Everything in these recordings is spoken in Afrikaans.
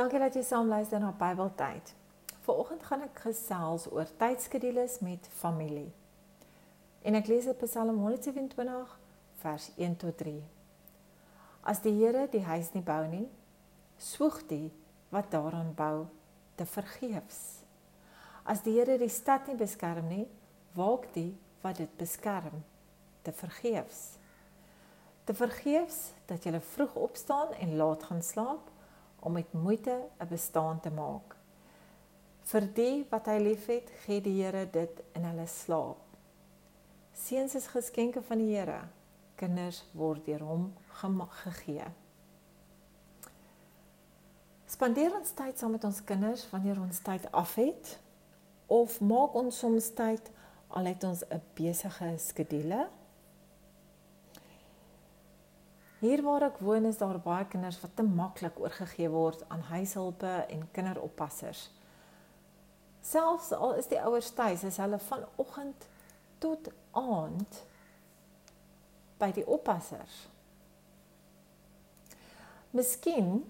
Dankie dat jy saam luister na Bybeltyd. Vanoggend gaan ek gesels oor tydskedules met familie. En ek lees uit Psalm 127 vers 1 tot 3. As die Here die huis nie bou nie, swoeg die wat daaraan bou te vergeefs. As die Here die stad nie beskerm nie, waak die wat dit beskerm te vergeefs. Te vergeefs dat jy vroeg opstaan en laat gaan slaap om met moeite 'n bestaan te maak. Vir die wat hy liefhet, gee die Here dit in hulle slaap. Seuns is geskenke van die Here. Kinders word deur hom gegee. Spandeer ons tyd saam met ons kinders wanneer ons tyd af het of maak ons soms tyd al het ons 'n besige skedule? Hier waar ek woon is daar baie kinders wat te maklik oorgegee word aan huishulpe en kinderoppassers. Selfs al is die ouers tuis, is hulle vanoggend tot aand by die oppassers. Miskien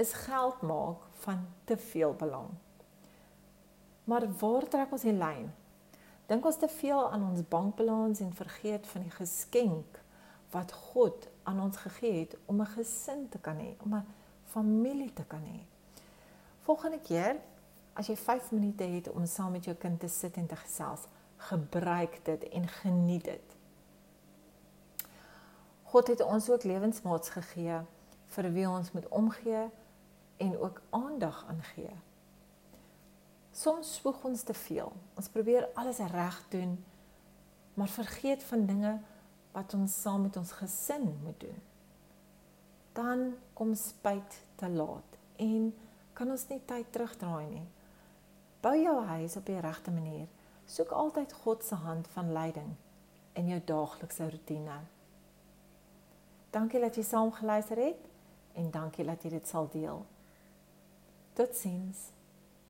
is geld maak van te veel belang. Maar waar trek ons die lyn? Dink ons te veel aan ons bankbalans en vergeet van die geskenk wat God aan ons gegee het om 'n gesin te kan hê, om 'n familie te kan hê. Volgende keer as jy 5 minute het om saam met jou kind te sit en te gesels, gebruik dit en geniet dit. God het ons ook lewensmaats gegee vir wie ons moet omgee en ook aandag aangee. Soms spoeg ons te veel. Ons probeer alles reg doen, maar vergeet van dinge wat ons saam met ons gesin moet doen. Dan kom spyt te laat en kan ons nie tyd terugdraai nie. Bou jou huis op die regte manier. Soek altyd God se hand van leiding in jou daaglikse rotine. Dankie dat jy saam geluister het en dankie dat jy dit sal deel. Totsiens.